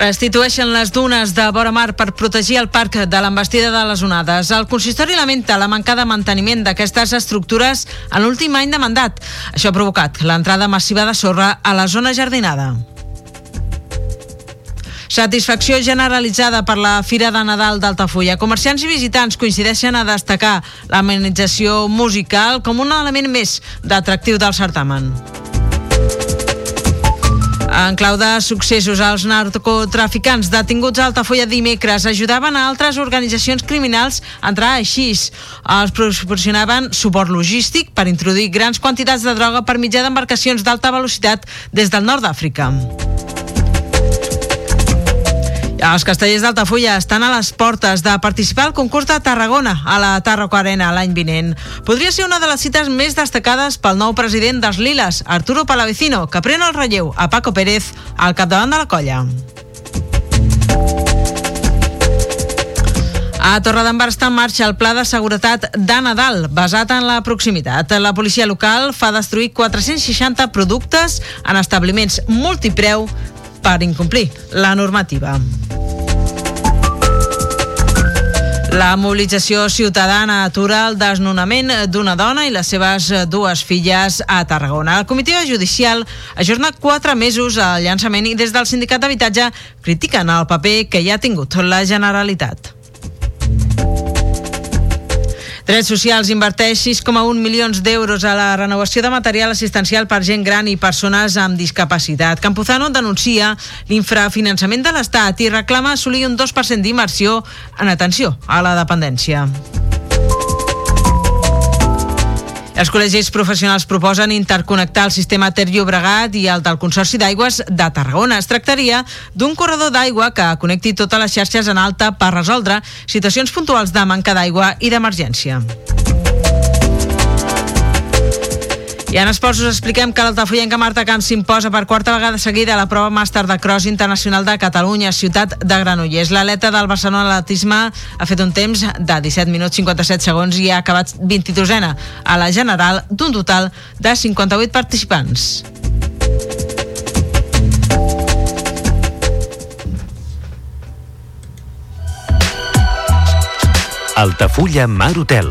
Restitueixen les dunes de vora mar per protegir el parc de l'embestida de les onades. El consistori lamenta la manca de manteniment d'aquestes estructures en l'últim any de mandat. Això ha provocat l'entrada massiva de sorra a la zona jardinada. Satisfacció generalitzada per la Fira de Nadal d'Altafulla. Comerciants i visitants coincideixen a destacar l'amenització musical com un element més d'atractiu del certamen. En clau de successos, els narcotraficants detinguts a Altafulla dimecres ajudaven a altres organitzacions criminals a entrar a Xís. Els proporcionaven suport logístic per introduir grans quantitats de droga per mitjà d'embarcacions d'alta velocitat des del nord d'Àfrica. Els castellers d'Altafulla estan a les portes de participar al concurs de Tarragona a la Tarraco Arena l'any vinent. Podria ser una de les cites més destacades pel nou president dels Liles, Arturo Palavecino, que pren el relleu a Paco Pérez al capdavant de la colla. A Torredembarra està en marxa el pla de seguretat de Nadal, basat en la proximitat. La policia local fa destruir 460 productes en establiments multipreu per incomplir la normativa. La mobilització ciutadana atura el desnonament d'una dona i les seves dues filles a Tarragona. El comitè judicial ajorna quatre mesos al llançament i des del sindicat d'habitatge critiquen el paper que hi ha tingut la Generalitat. Drets Socials inverteix 6,1 milions d'euros a la renovació de material assistencial per gent gran i persones amb discapacitat. Campuzano denuncia l'infrafinançament de l'Estat i reclama assolir un 2% d'inversió en atenció a la dependència. Els col·legis professionals proposen interconnectar el sistema Ter Llobregat i el del Consorci d'Aigües de Tarragona. Es tractaria d'un corredor d'aigua que connecti totes les xarxes en alta per resoldre situacions puntuals de manca d'aigua i d'emergència. I en esports us expliquem que l'altafollenca Marta Camps s'imposa per quarta vegada seguida a la prova màster de cross internacional de Catalunya, ciutat de Granollers. L'atleta del Barcelona Atletisme ha fet un temps de 17 minuts 57 segons i ha acabat 22ena a la general d'un total de 58 participants. Altafulla Mar Hotel.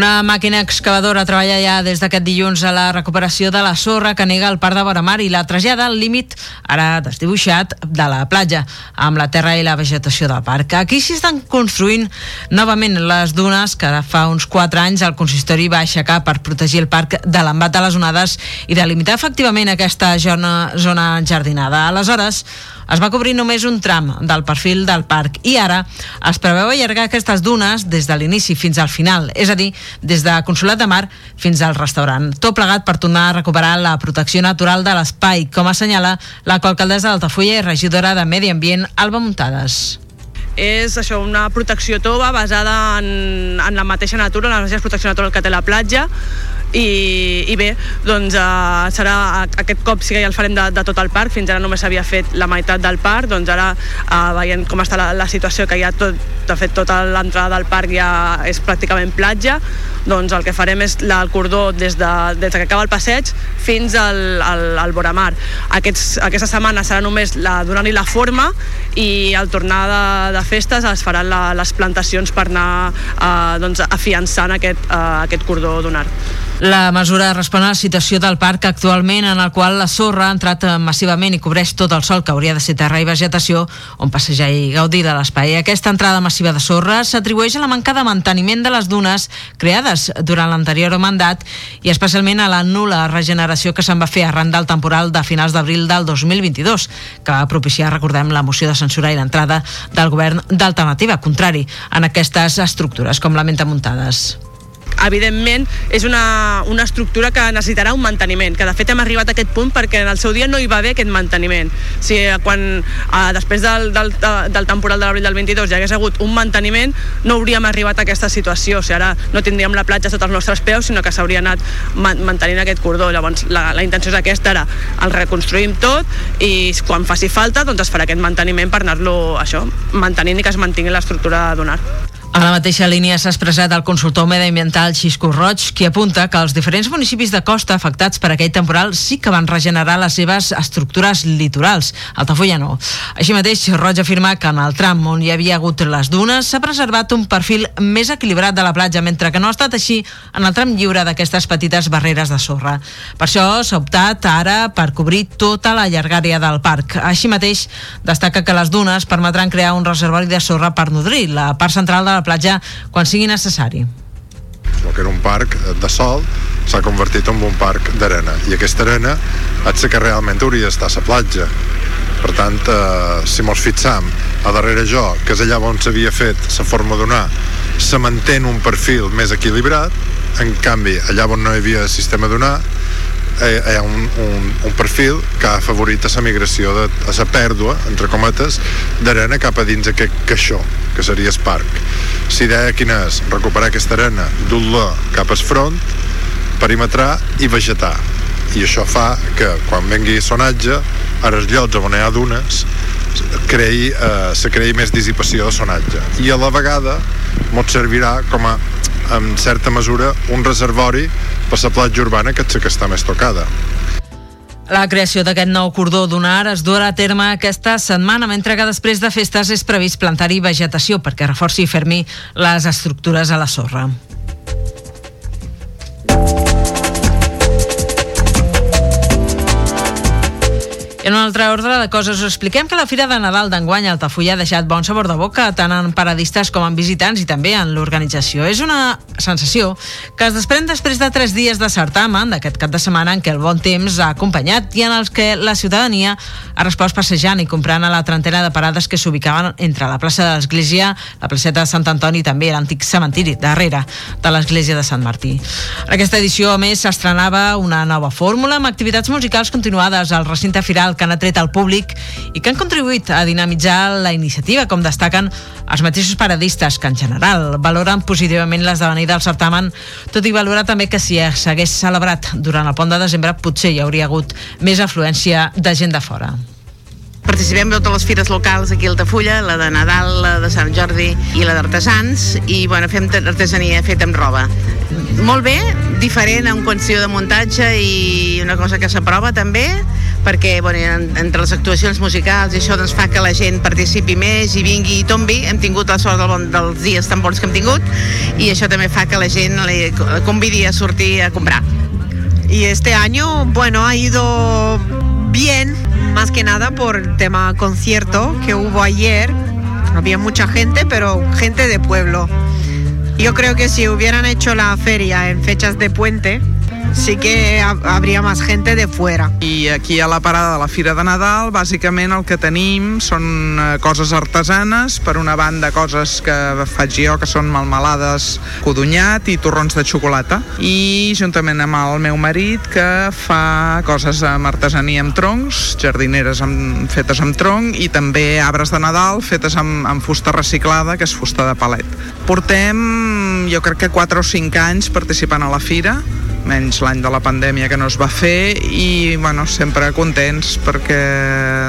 Una màquina excavadora treballa ja des d'aquest dilluns a la recuperació de la sorra que nega el parc de Boramar i la trasllada al límit, ara desdibuixat, de la platja, amb la terra i la vegetació del parc. Aquí s'hi estan construint novament les dunes que fa uns 4 anys el consistori va aixecar per protegir el parc de l'embat de les onades i delimitar efectivament aquesta zona, zona enjardinada. Aleshores, es va cobrir només un tram del perfil del parc i ara es preveu allargar aquestes dunes des de l'inici fins al final, és a dir, des de Consolat de Mar fins al restaurant. Tot plegat per tornar a recuperar la protecció natural de l'espai, com assenyala la alcaldessa d'Altafulla i regidora de Medi Ambient, Alba Muntades és això, una protecció tova basada en, en la mateixa natura, en la mateixa protecció natural que té la platja, i, i bé, doncs uh, serà aquest cop sí que ja el farem de, de tot el parc, fins ara només s'havia fet la meitat del parc, doncs ara uh, veient com està la, la situació que ha tot, de fet tota l'entrada del parc ja és pràcticament platja, doncs el que farem és la, el cordó des, de, des de que acaba el passeig fins al, al, al Boramar. Aquests, aquesta setmana serà només la, donant-li la forma i al tornar de, de festes es faran la, les plantacions per anar uh, doncs, afiançant aquest, uh, aquest cordó donar. La mesura respon a la situació del parc actualment en el qual la sorra ha entrat massivament i cobreix tot el sol que hauria de ser terra i vegetació on passejar i gaudir de l'espai. Aquesta entrada massiva de sorra s'atribueix a la manca de manteniment de les dunes creades durant l'anterior mandat i especialment a la nula regeneració que se'n va fer arran del temporal de finals d'abril del 2022 que va propiciar, recordem, la moció de censura i l'entrada del govern d'alternativa, contrari en aquestes estructures, com lamenta muntades evidentment és una, una estructura que necessitarà un manteniment, que de fet hem arribat a aquest punt perquè en el seu dia no hi va haver aquest manteniment. O sigui, quan eh, després del, del, del temporal de l'abril del 22 ja hagués hagut un manteniment, no hauríem arribat a aquesta situació. O sigui, ara no tindríem la platja sota els nostres peus, sinó que s'hauria anat man mantenint aquest cordó. Llavors, la, la intenció és aquesta, ara el reconstruïm tot i quan faci falta doncs es farà aquest manteniment per anar-lo això mantenint i que es mantingui l'estructura donar. A la mateixa línia s'ha expressat el consultor mediambiental Xisco Roig, qui apunta que els diferents municipis de costa afectats per aquell temporal sí que van regenerar les seves estructures litorals. Altafulla no. Així mateix, Roig afirma que en el tram on hi havia hagut les dunes s'ha preservat un perfil més equilibrat de la platja, mentre que no ha estat així en el tram lliure d'aquestes petites barreres de sorra. Per això s'ha optat ara per cobrir tota la llargària del parc. Així mateix, destaca que les dunes permetran crear un reservori de sorra per nodrir la part central de la la platja quan sigui necessari. El que era un parc de sol s'ha convertit en un parc d'arena i aquesta arena és que realment hauria d'estar a la platja per tant, eh, si mos fixam a darrere jo, que és allà on s'havia fet la forma d'onar, se manté un perfil més equilibrat en canvi, allà on no hi havia sistema d'onar hi ha un, un, un perfil que ha afavorit a la migració de, a la pèrdua, entre cometes, d'arena cap a dins aquest caixó, que seria el parc. Si idea quina és? Recuperar aquesta arena, dur-la cap al front, perimetrar i vegetar. I això fa que quan vengui sonatge, a els llocs on hi ha dunes, creï, eh, se creï més dissipació de sonatge. I a la vegada mos servirà com a en certa mesura, un reservori per la platja urbana que que està més tocada. La creació d'aquest nou cordó dunar es durà a terme aquesta setmana, mentre que després de festes és previst plantar-hi vegetació perquè reforci i fermi les estructures a la sorra. En un altre ordre de coses us expliquem que la Fira de Nadal d'enguany a Altafulla ha deixat bon sabor de boca tant en paradistes com en visitants i també en l'organització. És una sensació que es desprèn després de tres dies de certamen d'aquest cap de setmana en què el bon temps ha acompanyat i en els que la ciutadania ha respost passejant i comprant a la trentena de parades que s'ubicaven entre la plaça de l'Església, la placeta de Sant Antoni i també l'antic cementiri darrere de l'Església de Sant Martí. En aquesta edició, a més, s'estrenava una nova fórmula amb activitats musicals continuades al recinte firal que han atret al públic i que han contribuït a dinamitzar la iniciativa, com destaquen els mateixos paradistes, que en general valoren positivament l'esdevenir del certamen, tot i valorar també que si s'hagués celebrat durant el pont de desembre potser hi hauria hagut més afluència de gent de fora. Participem de totes les fires locals aquí a Altafulla, la de Nadal, la de Sant Jordi i la d'artesans, i bueno, fem artesania feta amb roba. Molt bé, diferent en qüestió de muntatge i una cosa que s'aprova també, perquè bueno, entre les actuacions musicals i això doncs, fa que la gent participi més i vingui i tombi. Hem tingut la sort del bon, dels dies tan bons que hem tingut i això també fa que la gent li convidi a sortir a comprar. Y este año, bueno, ha ido bien, más que nada por el tema concierto que hubo ayer. Había mucha gente, pero gente de pueblo. Yo creo que si hubieran hecho la feria en fechas de puente, sí que habría más gente de fuera. I aquí a la parada de la Fira de Nadal, bàsicament el que tenim són eh, coses artesanes, per una banda coses que faig jo, que són malmelades codonyat i torrons de xocolata, i juntament amb el meu marit, que fa coses amb artesania amb troncs, jardineres amb, fetes amb tronc, i també arbres de Nadal fetes amb, amb fusta reciclada, que és fusta de palet. Portem, jo crec que 4 o 5 anys participant a la fira, menys l'any de la pandèmia que no es va fer i bueno, sempre contents perquè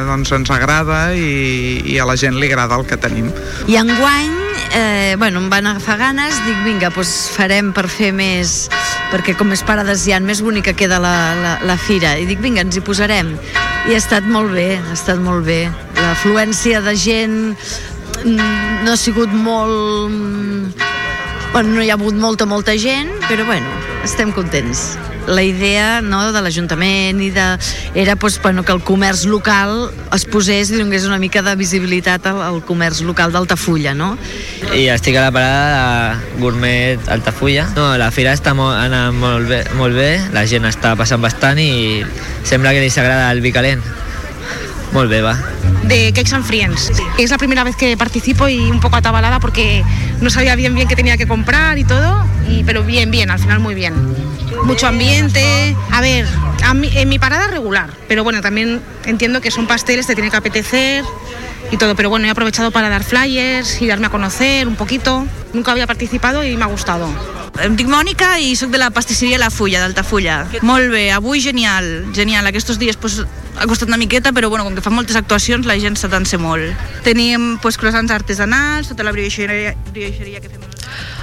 doncs, ens agrada i, i a la gent li agrada el que tenim. I enguany eh, bueno, em van agafar ganes, dic vinga, doncs farem per fer més perquè com més parades ha, més bonica queda la, la, la fira. I dic vinga, ens hi posarem. I ha estat molt bé, ha estat molt bé. L'afluència de gent mm, no ha sigut molt bueno, no hi ha hagut molta, molta gent però bueno, estem contents la idea no, de l'Ajuntament i de, era pues, bueno, que el comerç local es posés i donés una mica de visibilitat al, al comerç local d'Altafulla, no? I estic a la parada de Gourmet Altafulla. No, la fira està molt, anant molt bé, molt bé, la gent està passant bastant i sembla que li s'agrada el vi calent. Molt bé, va. De Cakes and Friends. Es la primera vez que participo y un poco atabalada porque no sabía bien bien qué tenía que comprar y todo, y, pero bien, bien, al final muy bien. Mucho ambiente. A ver, a en mi parada regular, pero bueno, también entiendo que son pasteles, te tiene que apetecer y todo, pero bueno, he aprovechado para dar flyers y darme a conocer un poquito. Nunca había participado y me ha gustado. Em dic Mònica i sóc de la pastisseria La Fulla, d'Altafulla. Molt bé, avui genial, genial. Aquests dies pues, ha costat una miqueta, però bueno, com que fan moltes actuacions la gent ser molt. Tenim pues, croissants artesanals, tota la brioixeria, brioixeria que fem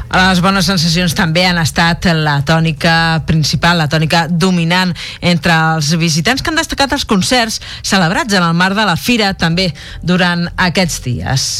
les bones sensacions també han estat la tònica principal, la tònica dominant entre els visitants que han destacat els concerts celebrats en el marc de la fira també durant aquests dies.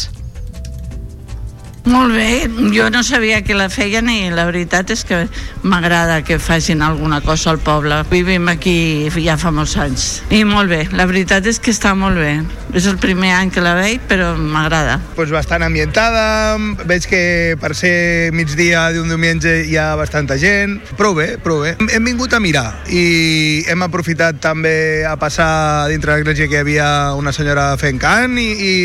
Molt bé, jo no sabia que la feien i la veritat és que m'agrada que facin alguna cosa al poble. Vivim aquí ja fa molts anys. I molt bé, la veritat és que està molt bé. És el primer any que la veig, però m'agrada. Pues bastant ambientada, veig que per ser migdia d'un diumenge hi ha bastanta gent. Prou bé, prou bé. Hem vingut a mirar i hem aprofitat també a passar dintre l'església que hi havia una senyora fent cant i, i,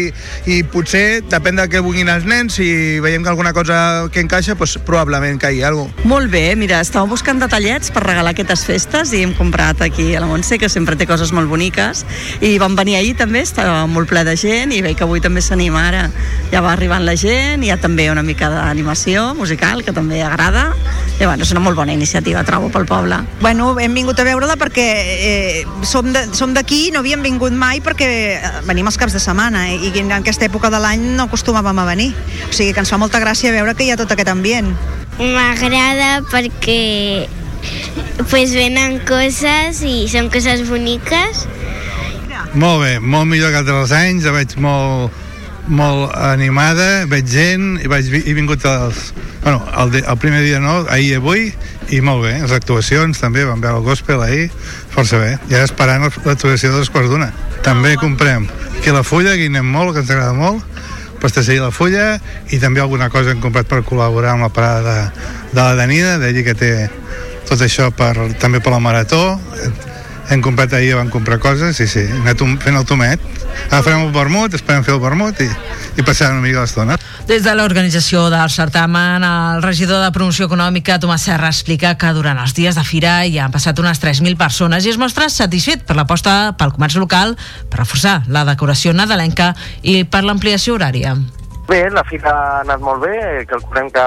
i potser, depèn de què vulguin els nens, si veiem que alguna cosa que encaixa, pues, probablement caigui alguna cosa. Molt bé, mira, estàvem buscant detallets per regalar aquestes festes i hem comprat aquí a la Montse, que sempre té coses molt boniques, i vam venir ahir també, estava molt ple de gent, i veig que avui també s'anima ara. Ja va arribant la gent, hi ha també una mica d'animació musical, que també agrada, i bueno, és una molt bona iniciativa, trobo, pel poble. Bueno, hem vingut a veure-la perquè eh, som d'aquí, no havíem vingut mai perquè eh, venim els caps de setmana eh, i en aquesta època de l'any no acostumàvem a venir. O sigui que ens fa molta gràcia veure que hi ha tot aquest ambient. M'agrada perquè pues venen coses i són coses boniques. Molt bé, molt millor que altres anys, la veig molt, molt animada, veig gent, i vaig, he vingut als, bueno, el, de, el primer dia no, ahir i avui, i molt bé, les actuacions també, vam veure el gospel ahir, força bé, ja esperant l'actuació de les quarts d'una. També comprem aquí la fulla, que hi anem molt, que ens agrada molt, pastisseria la Fulla i també alguna cosa hem comprat per col·laborar amb la parada de, de la Danida, d'ella que té tot això per, també per la Marató hem comprat ahir, vam comprar coses i sí, hem anat fent el tomet. Ara farem el vermut, esperem fer el vermut i, i passar una mica l'estona. Des de l'organització del certamen, el regidor de promoció econòmica, Tomàs Serra, explica que durant els dies de fira hi han passat unes 3.000 persones i es mostra satisfet per l'aposta pel comerç local per reforçar la decoració nadalenca i per l'ampliació horària. Bé, la fira ha anat molt bé, calculem que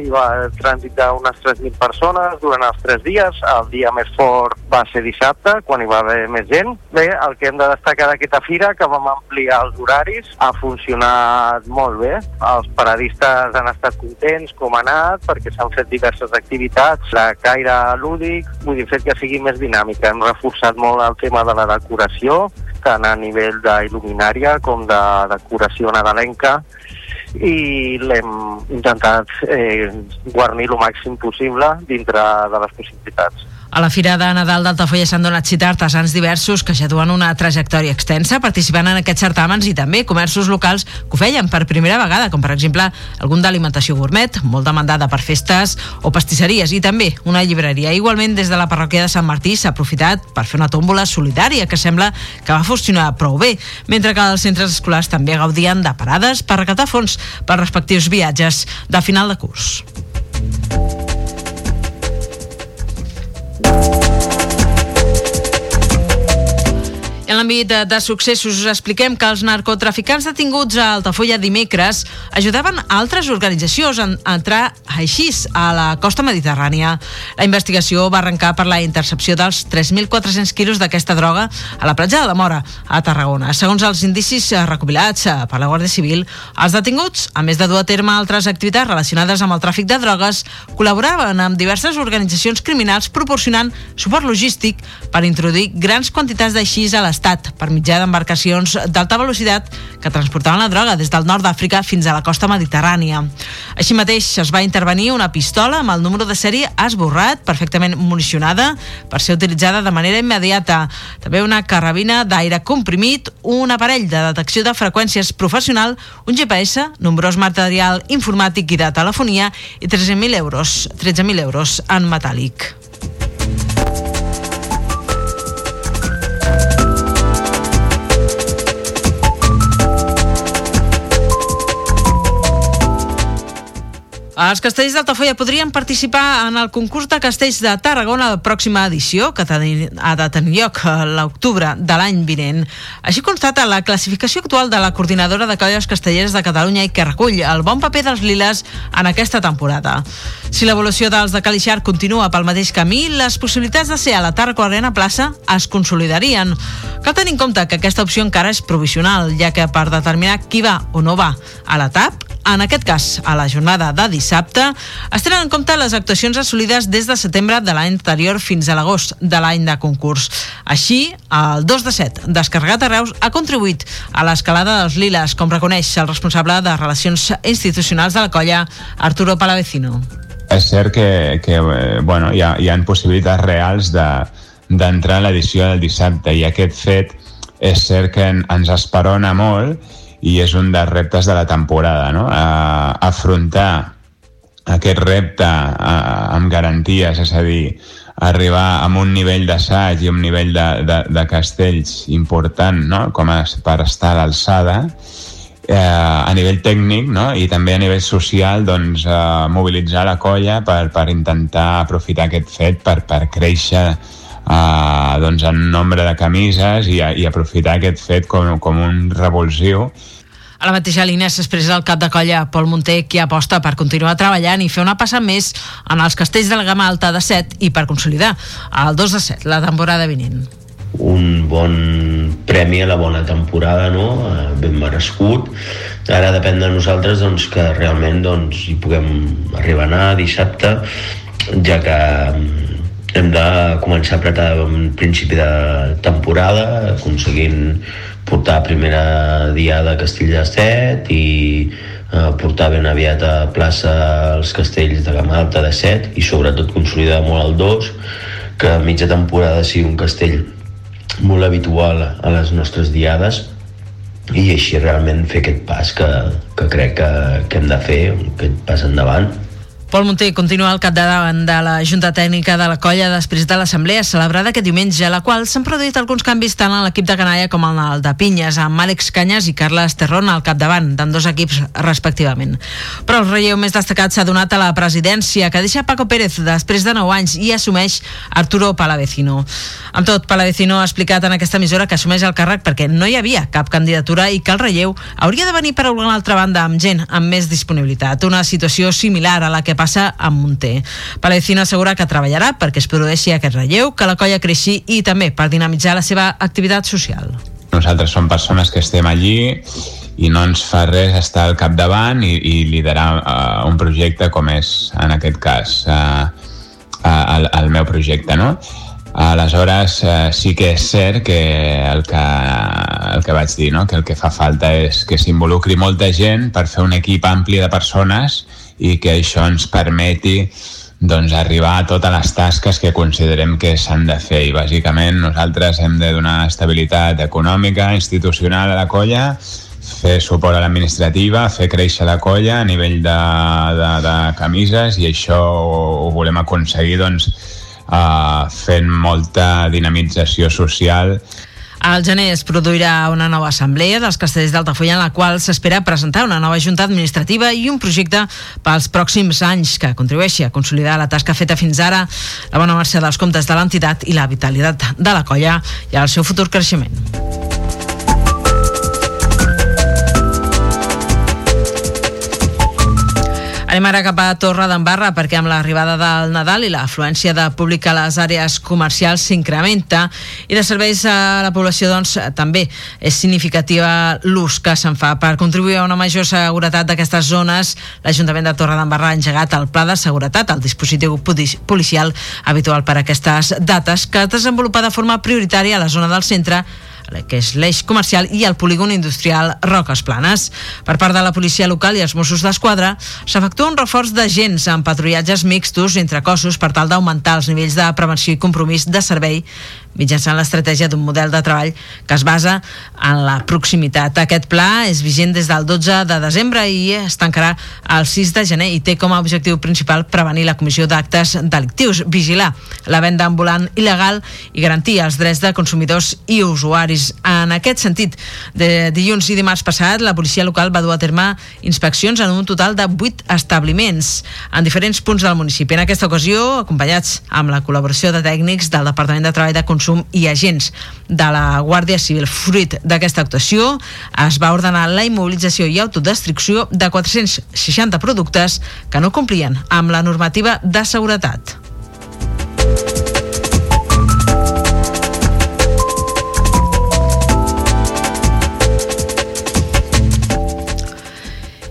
hi va transitar unes 3.000 persones durant els tres dies. El dia més fort va ser dissabte, quan hi va haver més gent. Bé, el que hem de destacar d'aquesta fira, que vam ampliar els horaris, ha funcionat molt bé. Els paradistes han estat contents com ha anat, perquè s'han fet diverses activitats, la caire lúdic, vull dir, fet que sigui més dinàmica. Hem reforçat molt el tema de la decoració, tant a nivell d'il·luminària com de decoració nadalenca i l'hem intentat eh, guarnir el màxim possible dintre de les possibilitats. A la Fira de Nadal d'Altafolla s'han donat cita artesans diversos que ja duen una trajectòria extensa participant en aquests certàmens i també comerços locals que ho feien per primera vegada, com per exemple algun d'alimentació gourmet, molt demandada per festes o pastisseries i també una llibreria. Igualment, des de la parròquia de Sant Martí s'ha aprofitat per fer una tòmbola solidària que sembla que va funcionar prou bé, mentre que els centres escolars també gaudien de parades per recaptar fons per respectius viatges de final de curs. En l'àmbit de, de successos us expliquem que els narcotraficants detinguts a Altafulla dimecres ajudaven altres organitzacions a entrar així a la costa mediterrània. La investigació va arrencar per la intercepció dels 3.400 quilos d'aquesta droga a la platja de la Mora, a Tarragona. Segons els indicis recopilats per la Guàrdia Civil, els detinguts, a més de dur a terme altres activitats relacionades amb el tràfic de drogues, col·laboraven amb diverses organitzacions criminals proporcionant suport logístic per introduir grans quantitats d'aixís a l'estat per mitjà d'embarcacions d'alta velocitat que transportaven la droga des del nord d'Àfrica fins a la costa mediterrània. Així mateix es va intervenir una pistola amb el número de sèrie esborrat, perfectament municionada, per ser utilitzada de manera immediata. També una carabina d'aire comprimit, un aparell de detecció de freqüències professional, un GPS, nombrós material informàtic i de telefonia i 13.000 euros, 13.000 euros en metàl·lic. Els castells d'Altafolla podrien participar en el concurs de castells de Tarragona la pròxima edició, que ha de tenir lloc a l'octubre de l'any vinent. Així constata la classificació actual de la coordinadora de colles castelleres de Catalunya i que recull el bon paper dels liles en aquesta temporada. Si l'evolució dels de Calixar continua pel mateix camí, les possibilitats de ser a la Tarraco Arena plaça es consolidarien. Cal tenir en compte que aquesta opció encara és provisional, ja que per determinar qui va o no va a la TAP, en aquest cas a la jornada de dissabte, es tenen en compte les actuacions assolides des de setembre de l'any anterior fins a l'agost de l'any de concurs. Així, el 2 de 7, descarregat a Reus, ha contribuït a l'escalada dels liles, com reconeix el responsable de Relacions Institucionals de la colla, Arturo Palavecino. És cert que, que eh, bueno, hi, ha, hi ha possibilitats reals d'entrar de, a l'edició del dissabte i aquest fet és cert que en, ens esperona molt i és un dels reptes de la temporada, no? A, afrontar aquest repte a, amb garanties, és a dir, arribar amb un nivell d'assaig i un nivell de, de, de castells important no? com a, per estar a l'alçada eh, a nivell tècnic no? i també a nivell social doncs, eh, mobilitzar la colla per, per intentar aprofitar aquest fet per, per créixer eh, doncs en nombre de camises i, i aprofitar aquest fet com, com un revulsiu a la mateixa línia s'expressa el cap de colla Pol Monter, qui aposta per continuar treballant i fer una passa més en els castells de la gamma alta de 7 i per consolidar el 2 de 7, la temporada vinent un bon premi a la bona temporada, no? Eh, ben merescut. Ara depèn de nosaltres doncs, que realment doncs, hi puguem arribar a anar dissabte, ja que hem de començar a apretar en principi de temporada, aconseguint portar primera diada a Castell de Set i eh, portar ben aviat a plaça els castells de Gamma Alta de Set i sobretot consolidar molt el 2 que a mitja temporada sigui un castell molt habitual a les nostres diades i així realment fer aquest pas que, que crec que, que hem de fer, aquest pas endavant. Pol Monter continua al capdavant de la Junta Tècnica de la colla després de l'assemblea celebrada aquest diumenge, a la qual s'han produït alguns canvis tant en l'equip de canalla com en el de Pinyes, amb Àlex Canyes i Carles Terrón al capdavant, d'ambdós equips respectivament. Però el relleu més destacat s'ha donat a la presidència, que deixa Paco Pérez després de 9 anys i assumeix Arturo Palavecino. Amb tot, Palavecino ha explicat en aquesta emissora que assumeix el càrrec perquè no hi havia cap candidatura i que el relleu hauria de venir per alguna altra banda amb gent amb més disponibilitat, una situació similar a la que passa amb Monter. Palavecino assegura que treballarà perquè es produeixi aquest relleu, que la colla creixi i també per dinamitzar la seva activitat social. Nosaltres som persones que estem allí i no ens fa res estar al capdavant i, i liderar uh, un projecte com és, en aquest cas, uh, uh, el, el meu projecte, no? Aleshores, eh, sí que és cert que el que, el que vaig dir, no? que el que fa falta és que s'involucri molta gent per fer un equip ampli de persones i que això ens permeti doncs, arribar a totes les tasques que considerem que s'han de fer. I bàsicament nosaltres hem de donar estabilitat econòmica, institucional a la colla fer suport a l'administrativa, fer créixer la colla a nivell de, de, de camises i això ho, ho volem aconseguir doncs, uh, fent molta dinamització social al gener es produirà una nova assemblea dels castellers d'Altafulla en la qual s'espera presentar una nova junta administrativa i un projecte pels pròxims anys que contribueixi a consolidar la tasca feta fins ara, la bona marxa dels comptes de l'entitat i la vitalitat de la colla i el seu futur creixement. Anem ara cap a Torre d'Embarra perquè amb l'arribada del Nadal i l'afluència de públic a les àrees comercials s'incrementa i de serveis a la població doncs també és significativa l'ús que se'n fa. Per contribuir a una major seguretat d'aquestes zones, l'Ajuntament de Torre d'Embarra ha engegat el Pla de Seguretat, el dispositiu policial habitual per a aquestes dates que es desenvolupa de forma prioritària a la zona del centre que és l'eix comercial i el polígon industrial Roques Planes. Per part de la policia local i els Mossos d'Esquadra s'efectua un reforç d'agents amb patrullatges mixtos entre cossos per tal d'augmentar els nivells de prevenció i compromís de servei mitjançant l'estratègia d'un model de treball que es basa en la proximitat. Aquest pla és vigent des del 12 de desembre i es tancarà el 6 de gener i té com a objectiu principal prevenir la comissió d'actes delictius, vigilar la venda ambulant il·legal i garantir els drets de consumidors i usuaris. En aquest sentit, de dilluns i dimarts passat, la policia local va dur a terme inspeccions en un total de 8 establiments en diferents punts del municipi. En aquesta ocasió, acompanyats amb la col·laboració de tècnics del Departament de Treball de Consum i agents de la Guàrdia Civil. Fruit d'aquesta actuació es va ordenar la immobilització i autodestrucció de 460 productes que no complien amb la normativa de seguretat.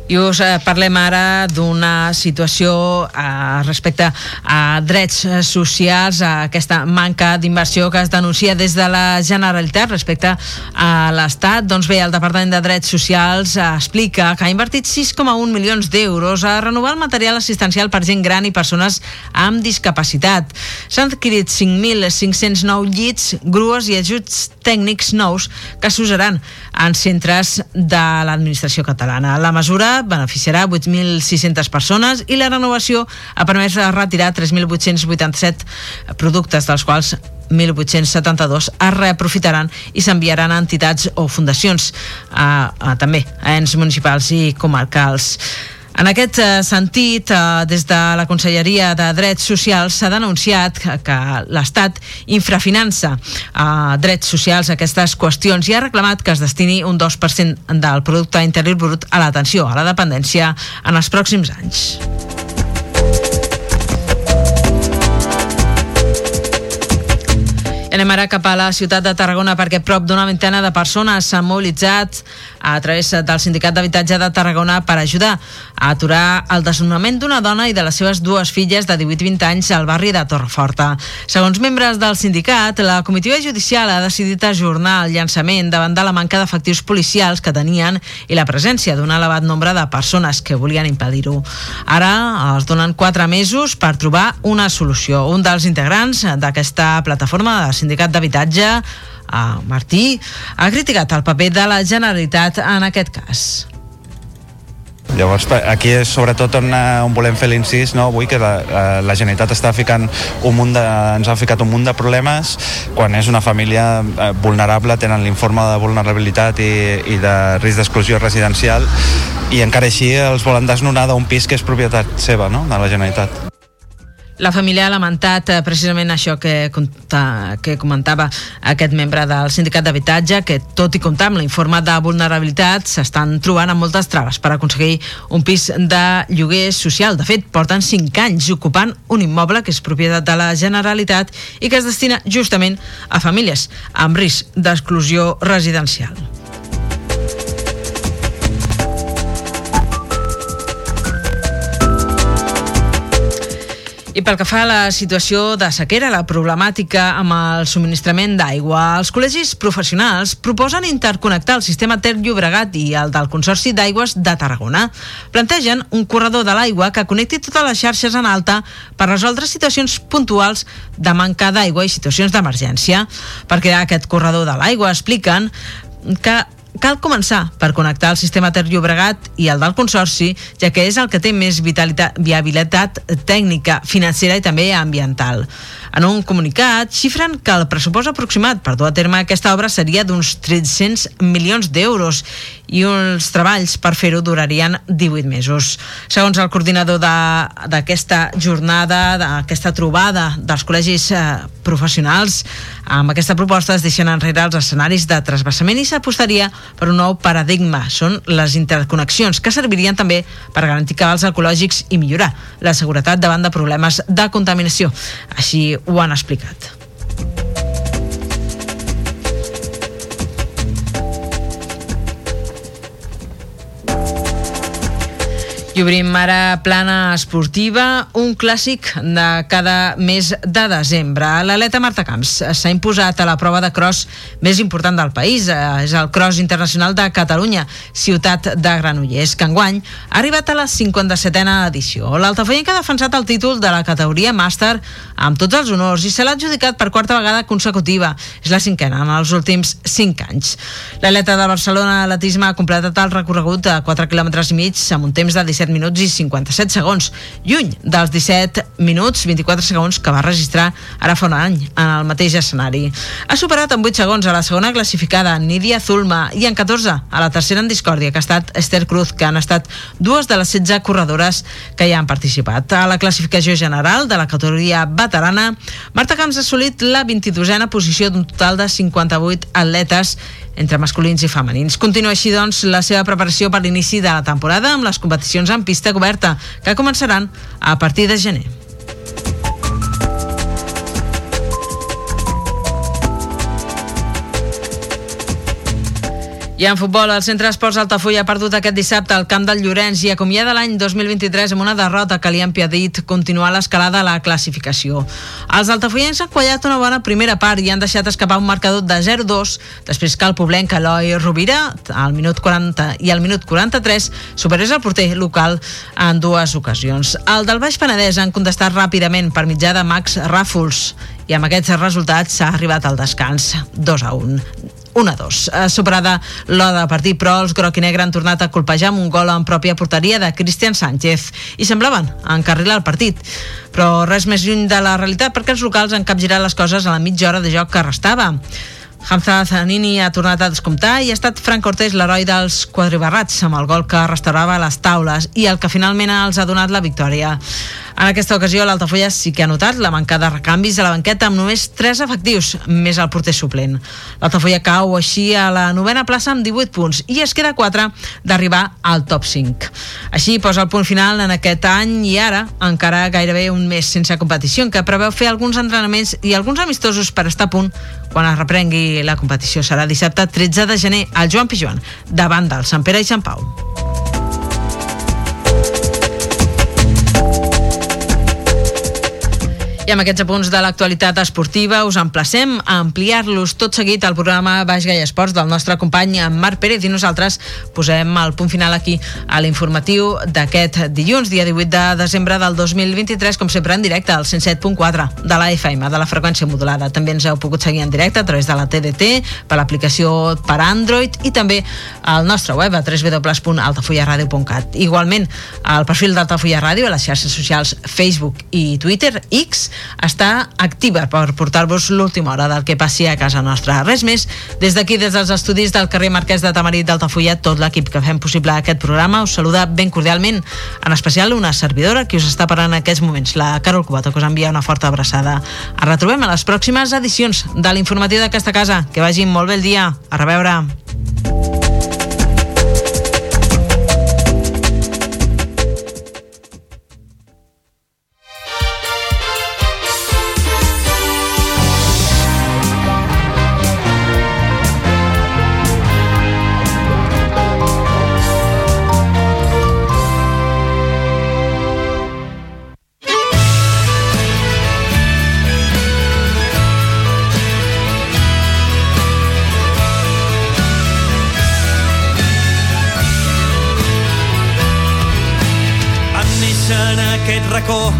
I us eh, parlem ara d'una situació eh, respecte a drets eh, socials, a aquesta manca d'inversió que es denuncia des de la Generalitat respecte a l'Estat. Doncs bé, el Departament de Drets Socials eh, explica que ha invertit 6,1 milions d'euros a renovar el material assistencial per gent gran i persones amb discapacitat. S'han adquirit 5.509 llits, grues i ajuts tècnics nous que s'usaran en centres de l'administració catalana. La mesura beneficiarà 8.600 persones i la renovació ha permès retirar 3.887 productes, dels quals 1.872 es reaprofitaran i s'enviaran a entitats o fundacions, a, a, també a ens municipals i comarcals. En aquest eh, sentit, eh, des de la Conselleria de Drets Socials s'ha denunciat que, l'Estat infrafinança eh, drets socials aquestes qüestions i ha reclamat que es destini un 2% del producte interior brut a l'atenció a la dependència en els pròxims anys. Anem ara cap a la ciutat de Tarragona perquè prop d'una vintena de persones s'han mobilitzat a través del Sindicat d'Habitatge de Tarragona per ajudar a aturar el desnonament d'una dona i de les seves dues filles de 18 i 20 anys al barri de Torreforta. Segons membres del sindicat, la comitiva judicial ha decidit ajornar el llançament davant de la manca d'efectius policials que tenien i la presència d'un elevat nombre de persones que volien impedir-ho. Ara es donen quatre mesos per trobar una solució. Un dels integrants d'aquesta plataforma de sindicat d'habitatge, Martí, ha criticat el paper de la Generalitat en aquest cas. Llavors, aquí és sobretot on, eh, on volem fer l'incís, no? avui que la, la, la Generalitat està ficant un munt de, ens ha ficat un munt de problemes quan és una família eh, vulnerable, tenen l'informe de vulnerabilitat i, i de risc d'exclusió residencial i encara així els volen desnonar d'un pis que és propietat seva, no?, de la Generalitat. La família ha lamentat eh, precisament això que, que comentava aquest membre del sindicat d'habitatge, que tot i comptar amb l'informe de vulnerabilitat s'estan trobant amb moltes traves per aconseguir un pis de lloguer social. De fet, porten 5 anys ocupant un immoble que és propietat de la Generalitat i que es destina justament a famílies amb risc d'exclusió residencial. I pel que fa a la situació de sequera, la problemàtica amb el subministrament d'aigua, els col·legis professionals proposen interconnectar el sistema Ter Llobregat i el del Consorci d'Aigües de Tarragona. Plantegen un corredor de l'aigua que connecti totes les xarxes en alta per resoldre situacions puntuals de manca d'aigua i situacions d'emergència. Per crear aquest corredor de l'aigua, expliquen que cal començar per connectar el sistema Ter Llobregat i el del Consorci, ja que és el que té més vitalitat, viabilitat tècnica, financera i també ambiental. En un comunicat xifren que el pressupost aproximat per dur a terme aquesta obra seria d'uns 300 milions d'euros i els treballs per fer-ho durarien 18 mesos. Segons el coordinador d'aquesta jornada, d'aquesta trobada dels col·legis eh, professionals, amb aquesta proposta es deixen enrere els escenaris de trasbassament i s'apostaria per un nou paradigma. Són les interconnexions, que servirien també per garantir cabals ecològics i millorar la seguretat davant de problemes de contaminació. Així ho han explicat. I obrim ara plana esportiva, un clàssic de cada mes de desembre. L'atleta Marta Camps s'ha imposat a la prova de cross més important del país. Eh, És el cross internacional de Catalunya, ciutat de Granollers, que enguany ha arribat a la 57a edició. L'Altafoyenca ha defensat el títol de la categoria màster amb tots els honors i se l'ha adjudicat per quarta vegada consecutiva. És la cinquena en els últims 5 anys. L'atleta de Barcelona Atletisme ha completat el recorregut de 4 km i mig amb un temps de 17 minuts i 57 segons, lluny dels 17 minuts 24 segons que va registrar ara fa un any en el mateix escenari. Ha superat en 8 segons a la segona classificada Nidia Zulma i en 14 a la tercera en discòrdia que ha estat Esther Cruz, que han estat dues de les 16 corredores que hi han participat. A la classificació general de la categoria veterana, Marta Camps ha assolit la 22a posició d'un total de 58 atletes entre masculins i femenins. Continua així, doncs, la seva preparació per l'inici de la temporada amb les competicions en pista coberta, que començaran a partir de gener. I en futbol, el Centre Esports Altafulla ha perdut aquest dissabte al camp del Llorenç i acomiada l'any 2023 amb una derrota que li ha impedit continuar l'escalada a la classificació. Els altafullens han quallat una bona primera part i han deixat escapar un marcador de 0-2 després que el poblenc Eloi Rovira al minut 40 i al minut 43 superés el porter local en dues ocasions. El del Baix Penedès han contestat ràpidament per mitjà de Max Ràfols i amb aquests resultats s'ha arribat al descans 2 a 1. 1 a 2. Eh, superada l'hora de partit, però els groc i negre han tornat a colpejar amb un gol en pròpia porteria de Cristian Sánchez i semblaven encarrilar el partit. Però res més lluny de la realitat perquè els locals han capgirat les coses a la mitja hora de joc que restava. Hamza Zanini ha tornat a descomptar i ha estat Frank Cortés l'heroi dels quadribarrats amb el gol que restaurava les taules i el que finalment els ha donat la victòria. En aquesta ocasió l'Altafolla sí que ha notat la manca de recanvis a la banqueta amb només 3 efectius, més el porter suplent. L'Altafolla cau així a la novena plaça amb 18 punts i es queda 4 d'arribar al top 5. Així posa el punt final en aquest any i ara encara gairebé un mes sense competició en què preveu fer alguns entrenaments i alguns amistosos per estar a punt quan es reprengui la competició. Serà dissabte 13 de gener al Joan Pijuan, davant del Sant Pere i Sant Pau. I amb aquests apunts de l'actualitat esportiva us emplacem a ampliar-los tot seguit al programa Baix Gai Esports del nostre company Marc Pérez i nosaltres posem el punt final aquí a l'informatiu d'aquest dilluns, dia 18 de desembre del 2023, com sempre en directe al 107.4 de la FM, de la freqüència modulada. També ens heu pogut seguir en directe a través de la TDT, per l'aplicació per Android i també al nostre web a www.altafullaradio.cat. Igualment, al perfil d'Altafulla Ràdio, a les xarxes socials Facebook i Twitter, X, està activa per portar-vos l'última hora del que passi a casa nostra. Res més, des d'aquí, des dels estudis del carrer Marquès de Tamarit d'Altafulla, tot l'equip que fem possible aquest programa us saluda ben cordialment, en especial una servidora que us està parlant en aquests moments, la Carol Cubata, que us envia una forta abraçada. Ens retrobem a les pròximes edicions de l'informatiu d'aquesta casa. Que vagi molt bé el dia. A reveure. Aquest racó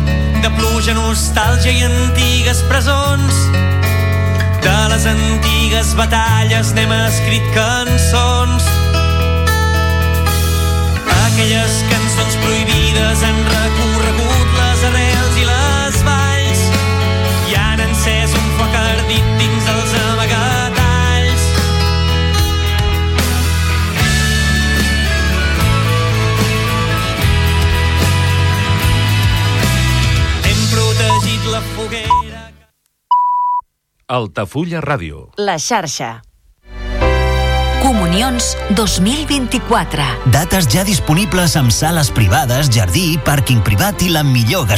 de pluja, nostàlgia i antigues presons. De les antigues batalles n'hem escrit cançons. Aquelles cançons prohibides han recorregut les arrels i les valls i han encès un foc ardit dins els amagatalls. La foguera Altafulla Ràdio. La xarxa. Comunions 2024. Dates ja disponibles amb sales privades, jardí, pàrquing privat i la millor